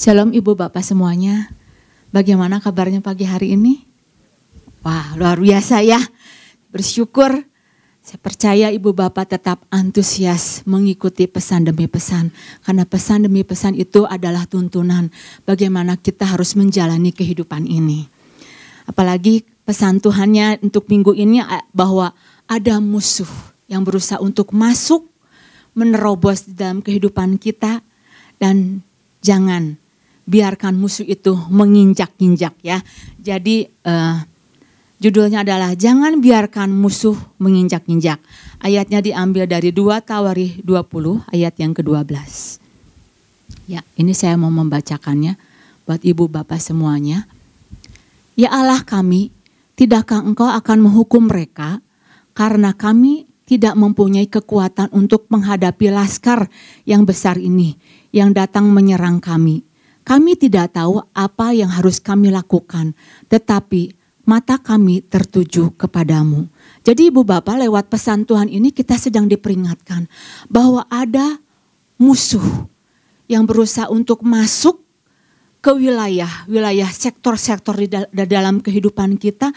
Shalom Ibu Bapak semuanya. Bagaimana kabarnya pagi hari ini? Wah, luar biasa ya. Bersyukur. Saya percaya Ibu Bapak tetap antusias mengikuti pesan demi pesan. Karena pesan demi pesan itu adalah tuntunan bagaimana kita harus menjalani kehidupan ini. Apalagi pesan Tuhannya untuk minggu ini bahwa ada musuh yang berusaha untuk masuk menerobos di dalam kehidupan kita dan jangan biarkan musuh itu menginjak-injak ya. Jadi uh, judulnya adalah jangan biarkan musuh menginjak-injak. Ayatnya diambil dari 2 Tawari 20 ayat yang ke-12. Ya, ini saya mau membacakannya buat ibu bapak semuanya. Ya Allah kami, tidakkah engkau akan menghukum mereka karena kami tidak mempunyai kekuatan untuk menghadapi laskar yang besar ini yang datang menyerang kami. Kami tidak tahu apa yang harus kami lakukan, tetapi mata kami tertuju kepadamu. Jadi ibu bapak lewat pesan Tuhan ini kita sedang diperingatkan bahwa ada musuh yang berusaha untuk masuk ke wilayah, wilayah sektor-sektor di dalam kehidupan kita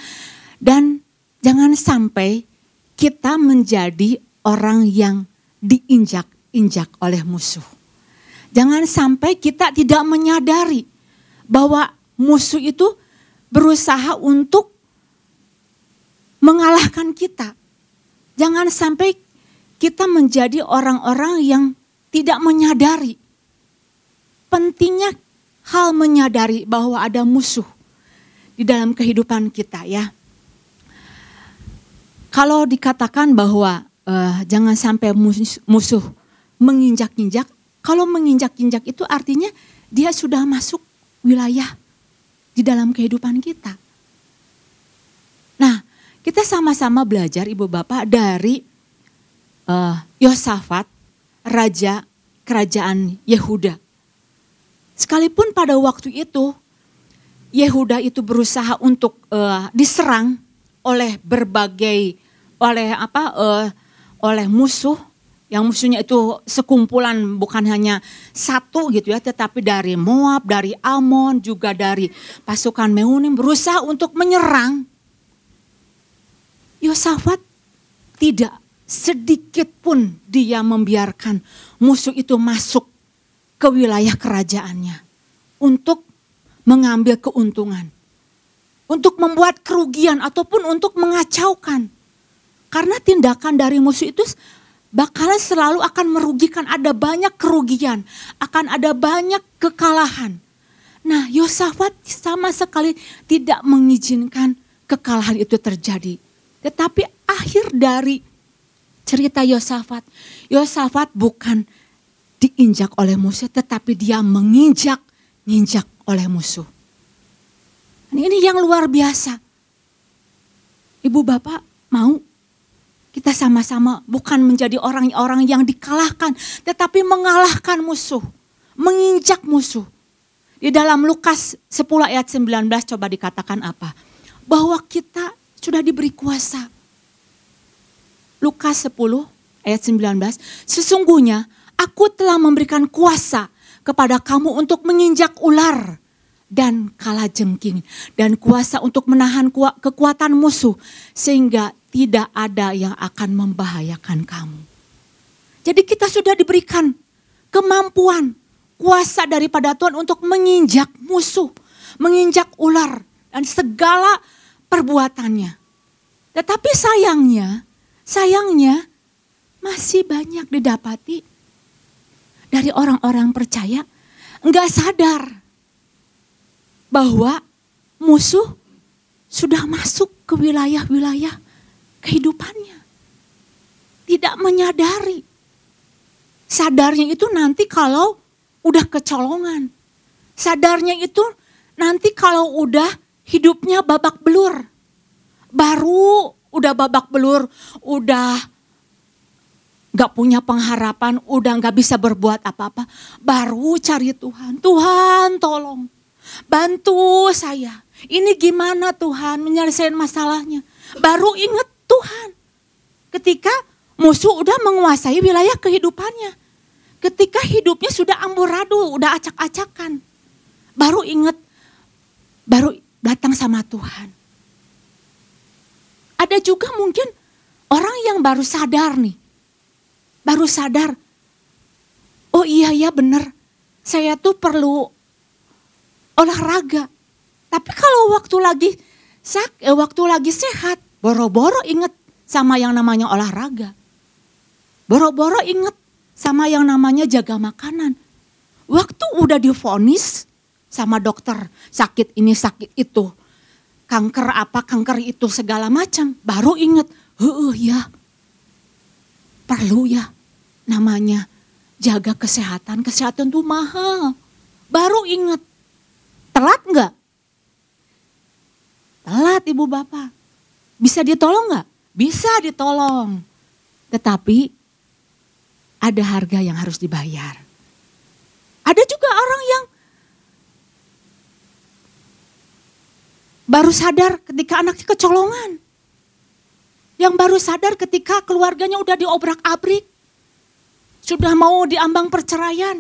dan jangan sampai kita menjadi orang yang diinjak-injak oleh musuh. Jangan sampai kita tidak menyadari bahwa musuh itu berusaha untuk mengalahkan kita. Jangan sampai kita menjadi orang-orang yang tidak menyadari. Pentingnya hal menyadari bahwa ada musuh di dalam kehidupan kita ya. Kalau dikatakan bahwa uh, jangan sampai musuh, musuh menginjak-injak, kalau menginjak-injak itu artinya dia sudah masuk wilayah di dalam kehidupan kita. Nah, kita sama-sama belajar Ibu Bapak dari uh, Yosafat, raja kerajaan Yehuda. Sekalipun pada waktu itu Yehuda itu berusaha untuk uh, diserang oleh berbagai oleh apa uh, oleh musuh yang musuhnya itu sekumpulan bukan hanya satu gitu ya, tetapi dari Moab, dari Amon, juga dari pasukan Meunim berusaha untuk menyerang. Yosafat tidak sedikit pun dia membiarkan musuh itu masuk ke wilayah kerajaannya untuk mengambil keuntungan, untuk membuat kerugian ataupun untuk mengacaukan. Karena tindakan dari musuh itu bakalan selalu akan merugikan. Ada banyak kerugian, akan ada banyak kekalahan. Nah Yosafat sama sekali tidak mengizinkan kekalahan itu terjadi. Tetapi akhir dari cerita Yosafat, Yosafat bukan diinjak oleh musuh tetapi dia menginjak, nginjak oleh musuh. Ini yang luar biasa. Ibu bapak mau kita sama-sama bukan menjadi orang-orang yang dikalahkan, tetapi mengalahkan musuh, menginjak musuh. Di dalam Lukas 10 ayat 19 coba dikatakan apa? Bahwa kita sudah diberi kuasa. Lukas 10 ayat 19, sesungguhnya aku telah memberikan kuasa kepada kamu untuk menginjak ular dan kala jengking dan kuasa untuk menahan kekuatan musuh sehingga tidak ada yang akan membahayakan kamu. Jadi kita sudah diberikan kemampuan, kuasa daripada Tuhan untuk menginjak musuh, menginjak ular dan segala perbuatannya. Tetapi sayangnya, sayangnya masih banyak didapati dari orang-orang percaya enggak sadar bahwa musuh sudah masuk ke wilayah-wilayah kehidupannya. Tidak menyadari. Sadarnya itu nanti kalau udah kecolongan. Sadarnya itu nanti kalau udah hidupnya babak belur. Baru udah babak belur, udah gak punya pengharapan, udah gak bisa berbuat apa-apa. Baru cari Tuhan, Tuhan tolong bantu saya. Ini gimana Tuhan menyelesaikan masalahnya. Baru inget Tuhan. Ketika musuh udah menguasai wilayah kehidupannya. Ketika hidupnya sudah amburadul, udah acak-acakan. baru ingat, baru datang sama Tuhan. Ada juga mungkin orang yang baru sadar nih, baru sadar, oh iya ya benar, saya tuh perlu olahraga. Tapi kalau waktu lagi sak, eh, waktu lagi sehat, boro-boro inget sama yang namanya olahraga. Boro-boro inget sama yang namanya jaga makanan. Waktu udah difonis sama dokter sakit ini sakit itu. Kanker apa kanker itu segala macam. Baru inget, heeh ya. Perlu ya namanya jaga kesehatan. Kesehatan tuh mahal. Baru inget. Telat nggak? Telat ibu bapak. Bisa ditolong nggak? Bisa ditolong. Tetapi ada harga yang harus dibayar. Ada juga orang yang baru sadar ketika anaknya kecolongan. Yang baru sadar ketika keluarganya udah diobrak-abrik. Sudah mau diambang perceraian.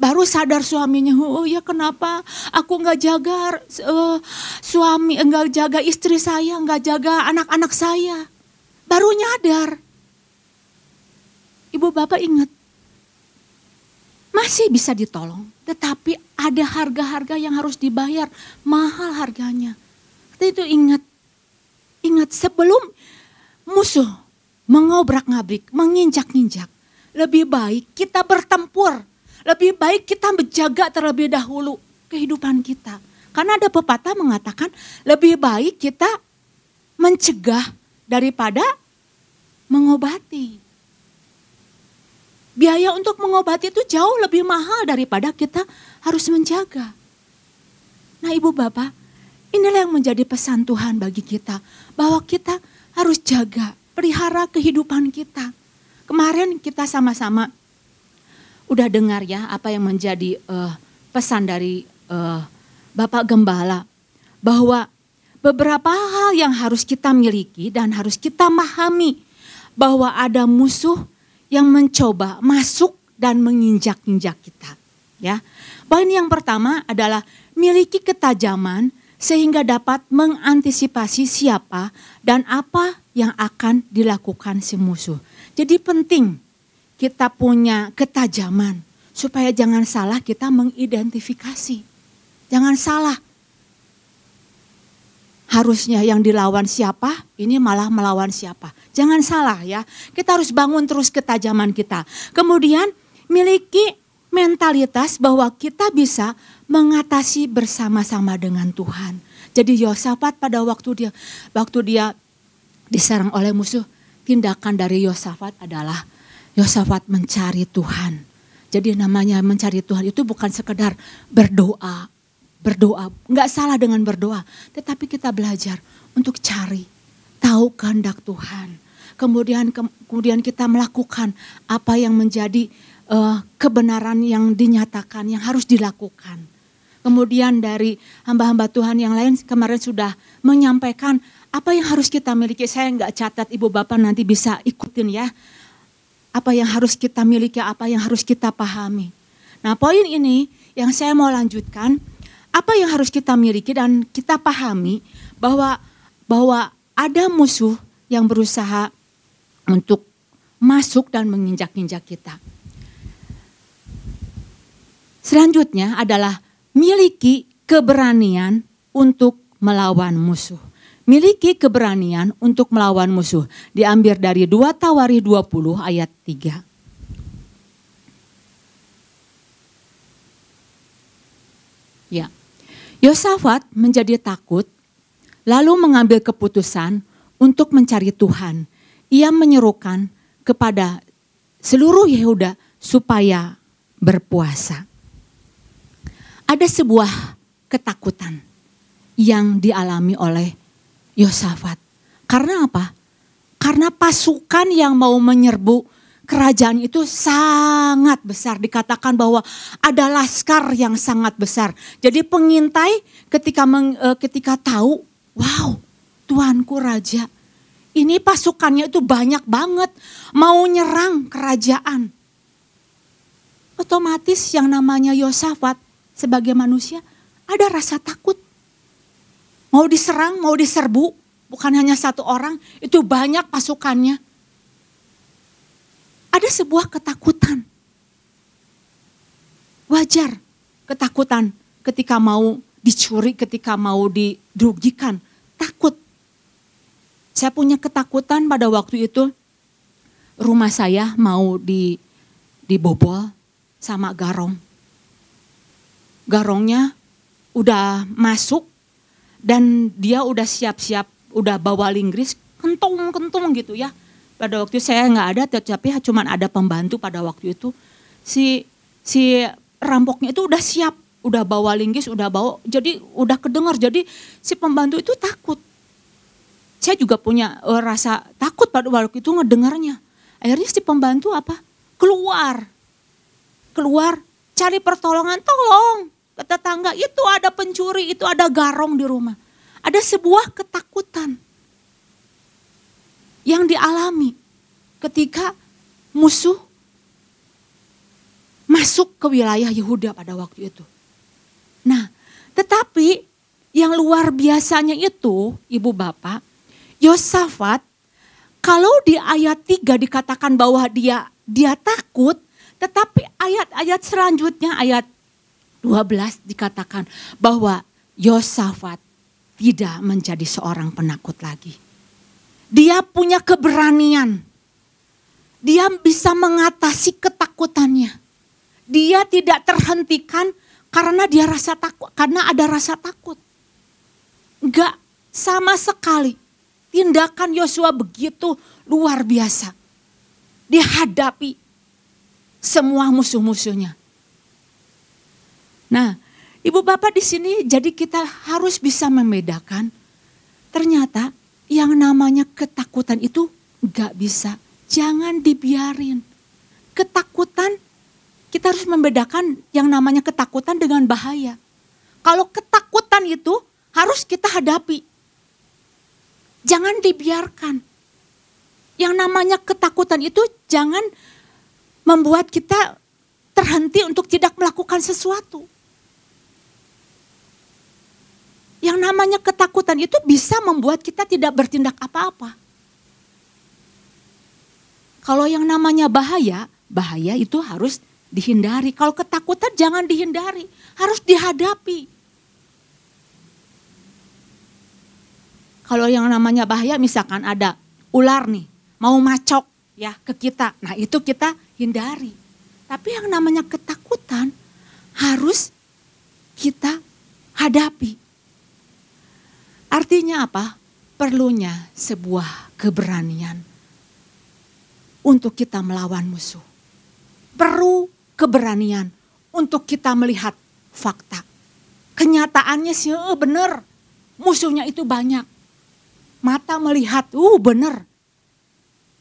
Baru sadar suaminya, oh ya kenapa aku nggak jaga uh, suami, nggak jaga istri saya, nggak jaga anak-anak saya. Baru nyadar. Ibu bapak ingat, masih bisa ditolong, tetapi ada harga-harga yang harus dibayar, mahal harganya. Itu ingat, ingat sebelum musuh mengobrak-ngabrik, menginjak-injak, lebih baik kita bertempur, lebih baik kita menjaga terlebih dahulu kehidupan kita. Karena ada pepatah mengatakan lebih baik kita mencegah daripada mengobati. Biaya untuk mengobati itu jauh lebih mahal daripada kita harus menjaga. Nah ibu bapak, inilah yang menjadi pesan Tuhan bagi kita. Bahwa kita harus jaga, pelihara kehidupan kita. Kemarin kita sama-sama udah dengar ya apa yang menjadi uh, pesan dari uh, Bapak Gembala. Bahwa beberapa hal yang harus kita miliki dan harus kita pahami. Bahwa ada musuh yang mencoba masuk dan menginjak-injak kita. Ya. Poin yang pertama adalah miliki ketajaman sehingga dapat mengantisipasi siapa dan apa yang akan dilakukan si musuh. Jadi penting kita punya ketajaman supaya jangan salah kita mengidentifikasi. Jangan salah harusnya yang dilawan siapa, ini malah melawan siapa. Jangan salah ya, kita harus bangun terus ketajaman kita. Kemudian miliki mentalitas bahwa kita bisa mengatasi bersama-sama dengan Tuhan. Jadi Yosafat pada waktu dia waktu dia diserang oleh musuh, tindakan dari Yosafat adalah Yosafat mencari Tuhan. Jadi namanya mencari Tuhan itu bukan sekedar berdoa, berdoa. Enggak salah dengan berdoa, tetapi kita belajar untuk cari tahu kehendak Tuhan. Kemudian kemudian kita melakukan apa yang menjadi uh, kebenaran yang dinyatakan yang harus dilakukan. Kemudian dari hamba-hamba Tuhan yang lain kemarin sudah menyampaikan apa yang harus kita miliki. Saya enggak catat ibu bapak nanti bisa ikutin ya. Apa yang harus kita miliki, apa yang harus kita pahami. Nah poin ini yang saya mau lanjutkan apa yang harus kita miliki dan kita pahami bahwa bahwa ada musuh yang berusaha untuk masuk dan menginjak-injak kita. Selanjutnya adalah miliki keberanian untuk melawan musuh. Miliki keberanian untuk melawan musuh. Diambil dari 2 Tawari 20 ayat 3. Ya. Yosafat menjadi takut, lalu mengambil keputusan untuk mencari Tuhan. Ia menyerukan kepada seluruh Yehuda supaya berpuasa. Ada sebuah ketakutan yang dialami oleh Yosafat. Karena apa? Karena pasukan yang mau menyerbu kerajaan itu sangat besar. Dikatakan bahwa ada laskar yang sangat besar. Jadi pengintai ketika meng, uh, ketika tahu, wow, tuanku raja. Ini pasukannya itu banyak banget mau nyerang kerajaan. Otomatis yang namanya Yosafat sebagai manusia ada rasa takut. Mau diserang, mau diserbu, bukan hanya satu orang, itu banyak pasukannya. Ada sebuah ketakutan. Wajar ketakutan ketika mau dicuri, ketika mau dirugikan. Takut. Saya punya ketakutan pada waktu itu rumah saya mau di dibobol sama garong. Garongnya udah masuk dan dia udah siap-siap, udah bawa linggris, kentung-kentung gitu ya. Pada waktu saya nggak ada, tetapi cuma ada pembantu pada waktu itu. Si si rampoknya itu udah siap, udah bawa linggis, udah bawa, jadi udah kedengar. Jadi si pembantu itu takut. Saya juga punya uh, rasa takut pada waktu itu ngedengarnya. Akhirnya si pembantu apa? Keluar keluar cari pertolongan, tolong ke tetangga itu ada pencuri, itu ada garong di rumah. Ada sebuah ketakutan yang dialami ketika musuh masuk ke wilayah Yehuda pada waktu itu. Nah, tetapi yang luar biasanya itu, Ibu Bapak, Yosafat kalau di ayat 3 dikatakan bahwa dia dia takut, tetapi ayat-ayat selanjutnya ayat 12 dikatakan bahwa Yosafat tidak menjadi seorang penakut lagi. Dia punya keberanian. Dia bisa mengatasi ketakutannya. Dia tidak terhentikan karena dia rasa takut, karena ada rasa takut. Enggak sama sekali. Tindakan Yosua begitu luar biasa. Dihadapi semua musuh-musuhnya. Nah, Ibu Bapak di sini jadi kita harus bisa membedakan ternyata yang namanya ketakutan itu gak bisa. Jangan dibiarin. Ketakutan, kita harus membedakan yang namanya ketakutan dengan bahaya. Kalau ketakutan itu harus kita hadapi. Jangan dibiarkan. Yang namanya ketakutan itu jangan membuat kita terhenti untuk tidak melakukan sesuatu. Yang namanya ketakutan itu bisa membuat kita tidak bertindak apa-apa. Kalau yang namanya bahaya, bahaya itu harus dihindari. Kalau ketakutan jangan dihindari, harus dihadapi. Kalau yang namanya bahaya misalkan ada ular nih, mau macok ya ke kita. Nah, itu kita hindari. Tapi yang namanya ketakutan harus kita hadapi. Artinya apa? Perlunya sebuah keberanian untuk kita melawan musuh. Perlu keberanian untuk kita melihat fakta. Kenyataannya sih oh benar, musuhnya itu banyak. Mata melihat, uh benar.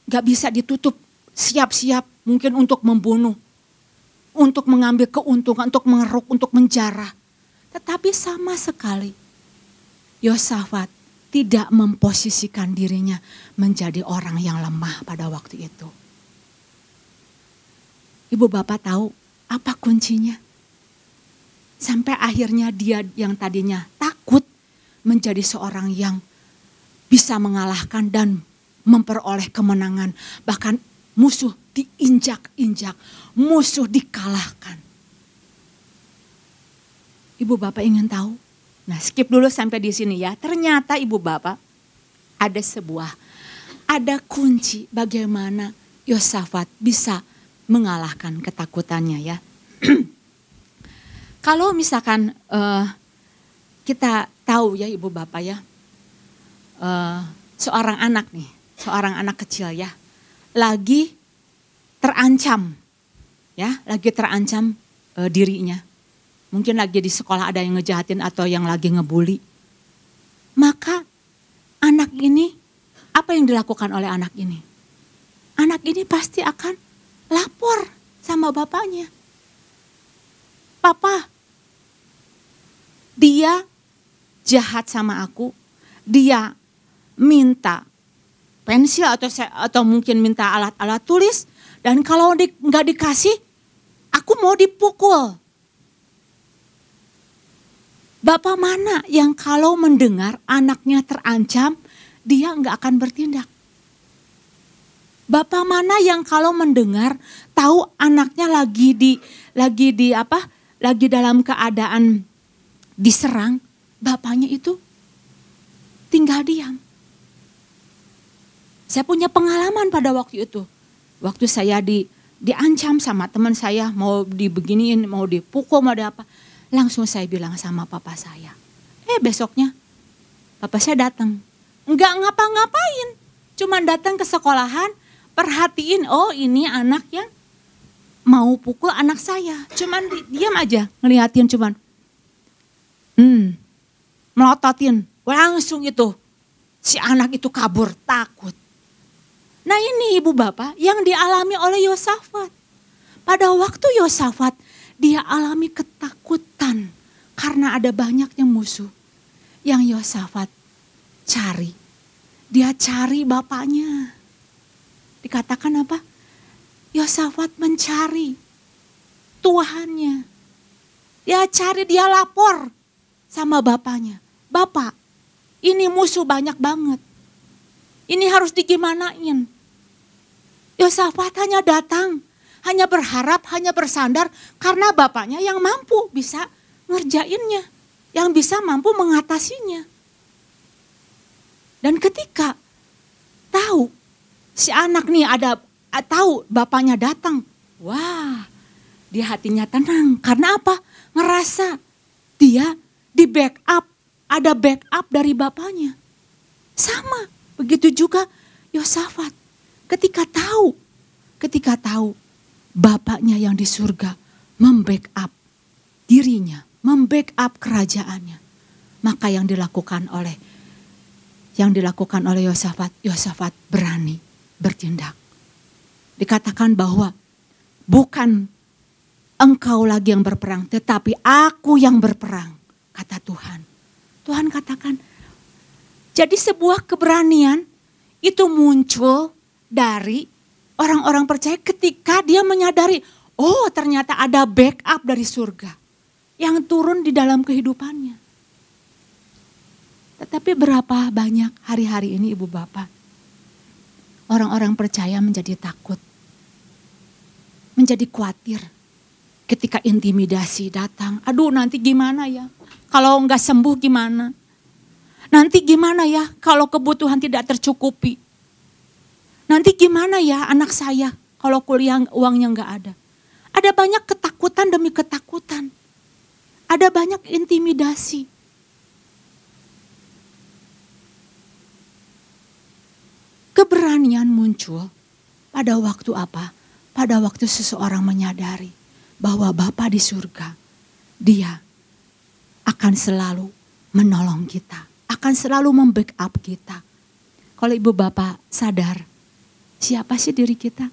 Gak bisa ditutup, siap-siap mungkin untuk membunuh, untuk mengambil keuntungan, untuk mengeruk, untuk menjarah. Tetapi sama sekali Yosafat tidak memposisikan dirinya menjadi orang yang lemah pada waktu itu. Ibu bapak tahu apa kuncinya? Sampai akhirnya dia yang tadinya takut menjadi seorang yang bisa mengalahkan dan memperoleh kemenangan. Bahkan musuh diinjak-injak, musuh dikalahkan. Ibu bapak ingin tahu? Nah skip dulu sampai di sini ya. Ternyata ibu bapak ada sebuah, ada kunci bagaimana Yosafat bisa mengalahkan ketakutannya ya. Kalau misalkan uh, kita tahu ya ibu bapak ya, uh, seorang anak nih, seorang anak kecil ya, lagi terancam, ya, lagi terancam e, dirinya. Mungkin lagi di sekolah ada yang ngejahatin atau yang lagi ngebully. Maka anak ini, apa yang dilakukan oleh anak ini? Anak ini pasti akan lapor sama bapaknya. Papa, dia jahat sama aku, dia minta pensil atau atau mungkin minta alat-alat tulis dan kalau di, nggak dikasih, aku mau dipukul. Bapak mana yang kalau mendengar anaknya terancam, dia nggak akan bertindak? Bapak mana yang kalau mendengar tahu anaknya lagi di lagi di apa? Lagi dalam keadaan diserang, bapaknya itu tinggal diam. Saya punya pengalaman pada waktu itu. Waktu saya di diancam sama teman saya mau dibeginiin, mau dipukul, mau ada apa. Langsung saya bilang sama papa saya. Eh besoknya papa saya datang. Enggak ngapa-ngapain. Cuman datang ke sekolahan, perhatiin oh ini anak yang mau pukul anak saya. Cuman di, diam aja ngeliatin cuman. Hmm, melototin. Langsung itu si anak itu kabur takut. Nah ini ibu bapak yang dialami oleh Yosafat. Pada waktu Yosafat dia alami ketakutan karena ada banyaknya musuh yang Yosafat cari. Dia cari bapaknya. Dikatakan apa? Yosafat mencari Tuhannya. Dia cari, dia lapor sama bapaknya. Bapak, ini musuh banyak banget. Ini harus digimanain. Yosafat hanya datang, hanya berharap, hanya bersandar karena bapaknya yang mampu bisa ngerjainnya, yang bisa mampu mengatasinya. Dan ketika tahu si anak nih ada tahu bapaknya datang, wah, dia hatinya tenang. Karena apa? Ngerasa dia di backup, ada backup dari bapaknya. Sama, begitu juga Yosafat Ketika tahu, ketika tahu bapaknya yang di surga membackup dirinya, membackup kerajaannya. Maka yang dilakukan oleh yang dilakukan oleh Yosafat, Yosafat berani bertindak. Dikatakan bahwa bukan engkau lagi yang berperang, tetapi aku yang berperang, kata Tuhan. Tuhan katakan, jadi sebuah keberanian itu muncul dari orang-orang percaya ketika dia menyadari, oh ternyata ada backup dari surga yang turun di dalam kehidupannya. Tetapi berapa banyak hari-hari ini ibu bapak, orang-orang percaya menjadi takut, menjadi khawatir ketika intimidasi datang. Aduh nanti gimana ya, kalau nggak sembuh gimana? Nanti gimana ya kalau kebutuhan tidak tercukupi? Nanti gimana ya anak saya kalau kuliah uangnya nggak ada. Ada banyak ketakutan demi ketakutan. Ada banyak intimidasi. Keberanian muncul pada waktu apa? Pada waktu seseorang menyadari bahwa Bapa di surga, dia akan selalu menolong kita, akan selalu membackup kita. Kalau ibu bapak sadar Siapa sih diri kita?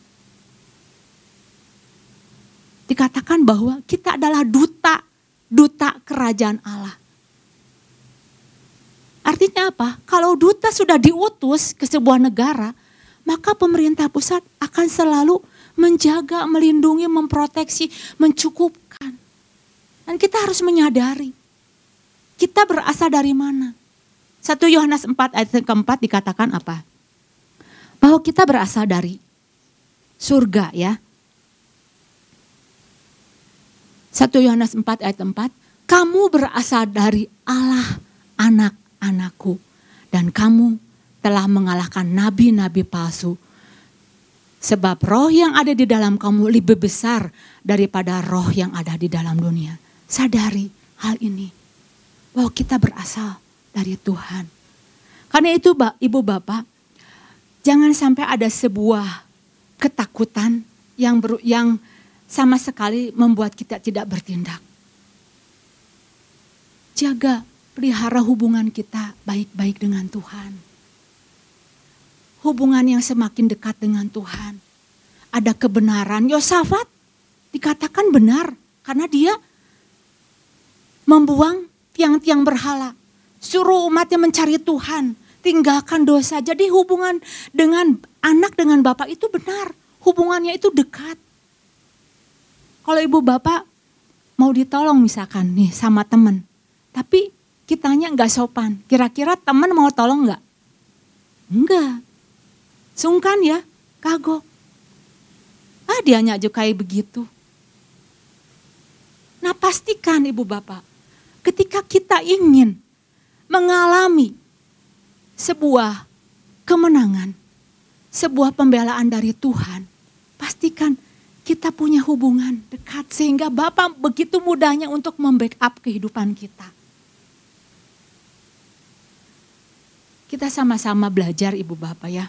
Dikatakan bahwa kita adalah duta, duta kerajaan Allah. Artinya apa? Kalau duta sudah diutus ke sebuah negara, maka pemerintah pusat akan selalu menjaga, melindungi, memproteksi, mencukupkan. Dan kita harus menyadari, kita berasal dari mana? 1 Yohanes 4 ayat keempat dikatakan apa? Bahwa kita berasal dari surga ya. 1 Yohanes 4 ayat 4, kamu berasal dari Allah anak-anakku dan kamu telah mengalahkan nabi-nabi palsu. Sebab roh yang ada di dalam kamu lebih besar daripada roh yang ada di dalam dunia. Sadari hal ini. Bahwa kita berasal dari Tuhan. Karena itu ibu bapak, Jangan sampai ada sebuah ketakutan yang ber, yang sama sekali membuat kita tidak bertindak. Jaga, pelihara hubungan kita baik-baik dengan Tuhan. Hubungan yang semakin dekat dengan Tuhan. Ada kebenaran. Yosafat dikatakan benar karena dia membuang tiang-tiang berhala. Suruh umatnya mencari Tuhan tinggalkan dosa. Jadi hubungan dengan anak dengan bapak itu benar. Hubungannya itu dekat. Kalau ibu bapak mau ditolong misalkan nih sama teman. Tapi kitanya nggak sopan. Kira-kira teman mau tolong nggak? Enggak. Sungkan ya, kagok. Ah dia juga kayak begitu. Nah pastikan ibu bapak, ketika kita ingin mengalami sebuah kemenangan, sebuah pembelaan dari Tuhan, pastikan kita punya hubungan dekat sehingga Bapak begitu mudahnya untuk membackup kehidupan kita. Kita sama-sama belajar Ibu Bapak ya.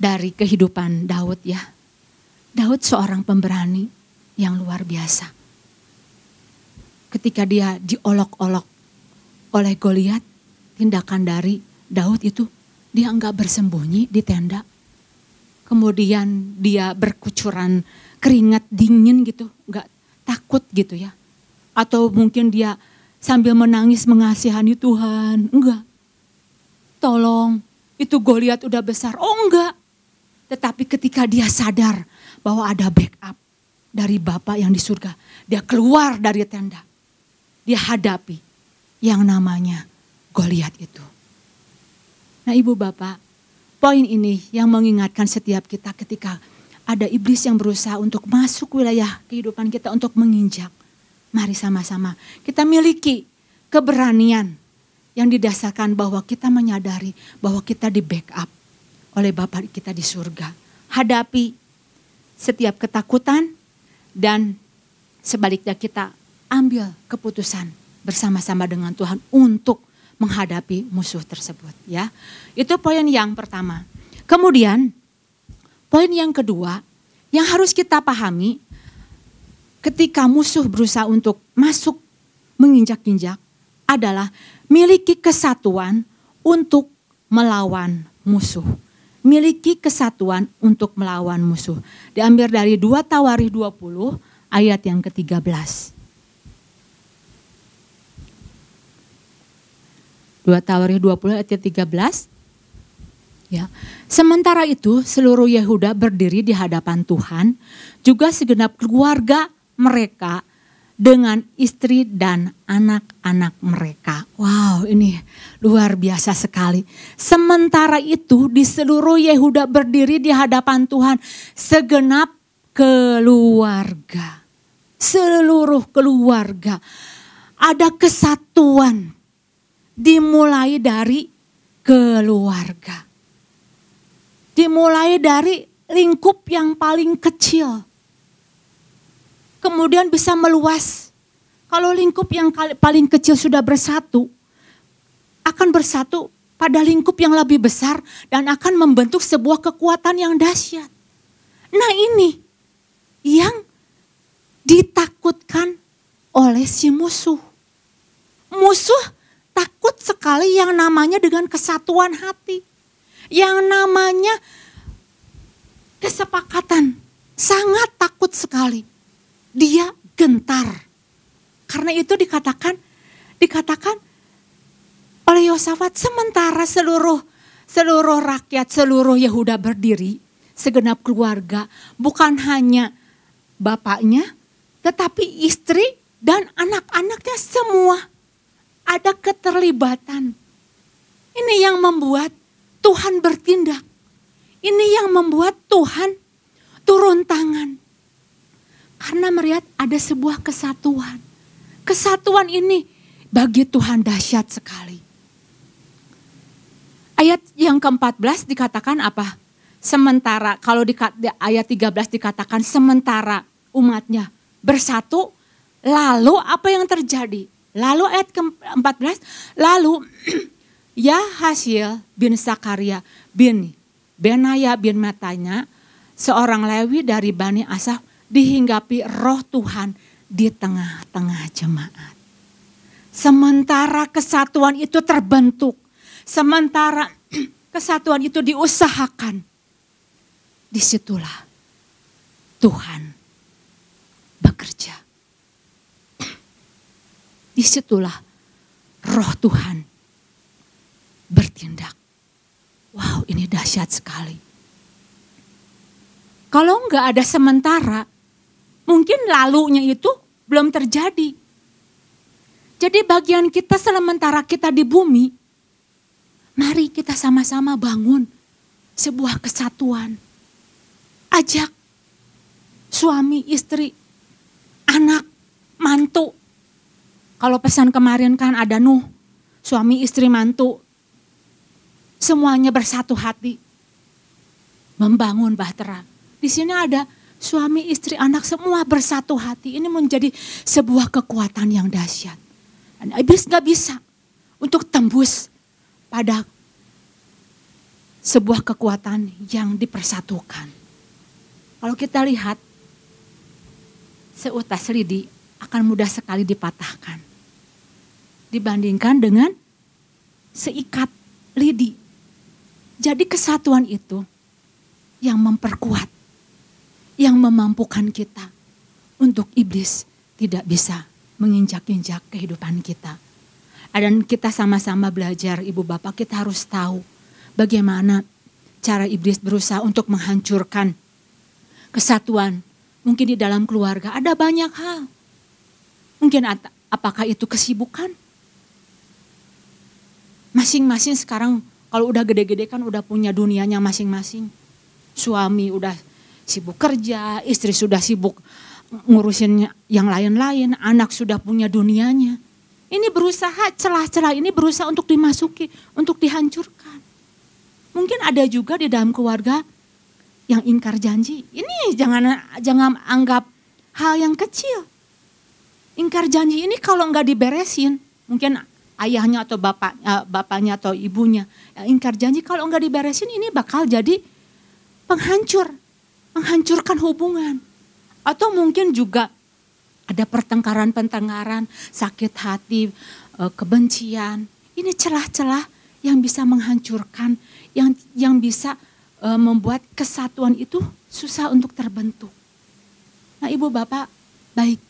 Dari kehidupan Daud ya. Daud seorang pemberani yang luar biasa. Ketika dia diolok-olok oleh Goliat, tindakan dari Daud itu dia enggak bersembunyi di tenda. Kemudian dia berkucuran keringat dingin gitu, enggak takut gitu ya. Atau mungkin dia sambil menangis mengasihani Tuhan. Enggak. Tolong, itu Goliat udah besar. Oh enggak. Tetapi ketika dia sadar bahwa ada backup dari Bapak yang di surga. Dia keluar dari tenda. Dia hadapi yang namanya Goliat itu. Nah ibu bapak, poin ini yang mengingatkan setiap kita ketika ada iblis yang berusaha untuk masuk wilayah kehidupan kita untuk menginjak Mari sama-sama kita miliki keberanian yang didasarkan bahwa kita menyadari bahwa kita di backup oleh Bapak kita di surga. Hadapi setiap ketakutan dan sebaliknya kita ambil keputusan bersama-sama dengan Tuhan untuk menghadapi musuh tersebut ya. Itu poin yang pertama. Kemudian poin yang kedua yang harus kita pahami ketika musuh berusaha untuk masuk menginjak-injak adalah miliki kesatuan untuk melawan musuh. Miliki kesatuan untuk melawan musuh. Diambil dari 2 Tawarikh 20 ayat yang ke-13. 2 Tawarikh 20 ayat 13. Ya. Sementara itu seluruh Yehuda berdiri di hadapan Tuhan, juga segenap keluarga mereka dengan istri dan anak-anak mereka. Wow, ini luar biasa sekali. Sementara itu di seluruh Yehuda berdiri di hadapan Tuhan segenap keluarga. Seluruh keluarga. Ada kesatuan dimulai dari keluarga. Dimulai dari lingkup yang paling kecil kemudian bisa meluas. Kalau lingkup yang paling kecil sudah bersatu, akan bersatu pada lingkup yang lebih besar dan akan membentuk sebuah kekuatan yang dahsyat. Nah ini yang ditakutkan oleh si musuh. Musuh takut sekali yang namanya dengan kesatuan hati. Yang namanya kesepakatan. Sangat takut sekali dia gentar. Karena itu dikatakan dikatakan oleh Yosafat sementara seluruh seluruh rakyat seluruh Yehuda berdiri segenap keluarga bukan hanya bapaknya tetapi istri dan anak-anaknya semua ada keterlibatan. Ini yang membuat Tuhan bertindak. Ini yang membuat Tuhan turun tangan. Karena melihat ada sebuah kesatuan. Kesatuan ini bagi Tuhan dahsyat sekali. Ayat yang ke-14 dikatakan apa? Sementara, kalau di ayat 13 dikatakan sementara umatnya bersatu, lalu apa yang terjadi? Lalu ayat ke-14, lalu ya hasil bin Sakaria bin Benaya bin Matanya, seorang Lewi dari Bani Asaf dihinggapi roh Tuhan di tengah-tengah jemaat. Sementara kesatuan itu terbentuk, sementara kesatuan itu diusahakan, di situlah Tuhan bekerja. Di situlah roh Tuhan bertindak. Wow ini dahsyat sekali. Kalau nggak ada sementara, mungkin lalunya itu belum terjadi. Jadi bagian kita sementara kita di bumi, mari kita sama-sama bangun sebuah kesatuan. Ajak suami, istri, anak. Kalau pesan kemarin kan ada Nuh, suami, istri, mantu. Semuanya bersatu hati. Membangun bahtera. Di sini ada suami, istri, anak semua bersatu hati. Ini menjadi sebuah kekuatan yang dahsyat. Dan iblis gak bisa untuk tembus pada sebuah kekuatan yang dipersatukan. Kalau kita lihat, seutas lidi akan mudah sekali dipatahkan. Dibandingkan dengan seikat lidi. Jadi kesatuan itu yang memperkuat, yang memampukan kita untuk iblis tidak bisa menginjak-injak kehidupan kita. Dan kita sama-sama belajar, ibu bapak kita harus tahu bagaimana cara iblis berusaha untuk menghancurkan kesatuan. Mungkin di dalam keluarga ada banyak hal. Mungkin apakah itu kesibukan? Masing-masing sekarang kalau udah gede-gede kan udah punya dunianya masing-masing. Suami udah sibuk kerja, istri sudah sibuk ngurusin yang lain-lain, anak sudah punya dunianya. Ini berusaha celah-celah ini berusaha untuk dimasuki, untuk dihancurkan. Mungkin ada juga di dalam keluarga yang ingkar janji. Ini jangan jangan anggap hal yang kecil. Ingkar janji ini kalau nggak diberesin, mungkin ayahnya atau bapak, eh, bapaknya atau ibunya yang ingkar janji kalau nggak diberesin ini bakal jadi penghancur, menghancurkan hubungan. Atau mungkin juga ada pertengkaran-pertengkaran, sakit hati, eh, kebencian. Ini celah-celah yang bisa menghancurkan, yang yang bisa eh, membuat kesatuan itu susah untuk terbentuk. Nah, Ibu Bapak, baik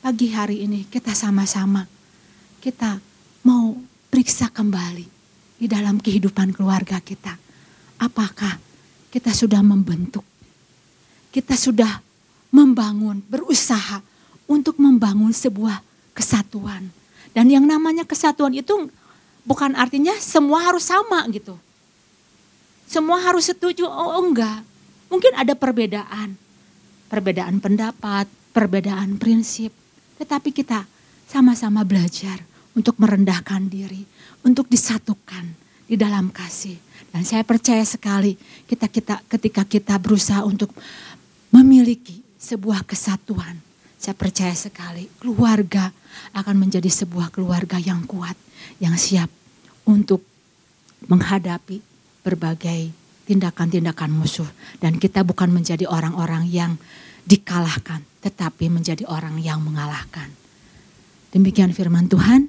pagi hari ini kita sama-sama kita mau periksa kembali di dalam kehidupan keluarga kita. Apakah kita sudah membentuk? Kita sudah membangun, berusaha untuk membangun sebuah kesatuan. Dan yang namanya kesatuan itu bukan artinya semua harus sama gitu. Semua harus setuju, oh, oh enggak. Mungkin ada perbedaan. Perbedaan pendapat, perbedaan prinsip. Tetapi kita sama-sama belajar untuk merendahkan diri, untuk disatukan di dalam kasih. Dan saya percaya sekali kita kita ketika kita berusaha untuk memiliki sebuah kesatuan. Saya percaya sekali keluarga akan menjadi sebuah keluarga yang kuat, yang siap untuk menghadapi berbagai tindakan-tindakan musuh. Dan kita bukan menjadi orang-orang yang dikalahkan, tetapi menjadi orang yang mengalahkan. Demikian firman Tuhan,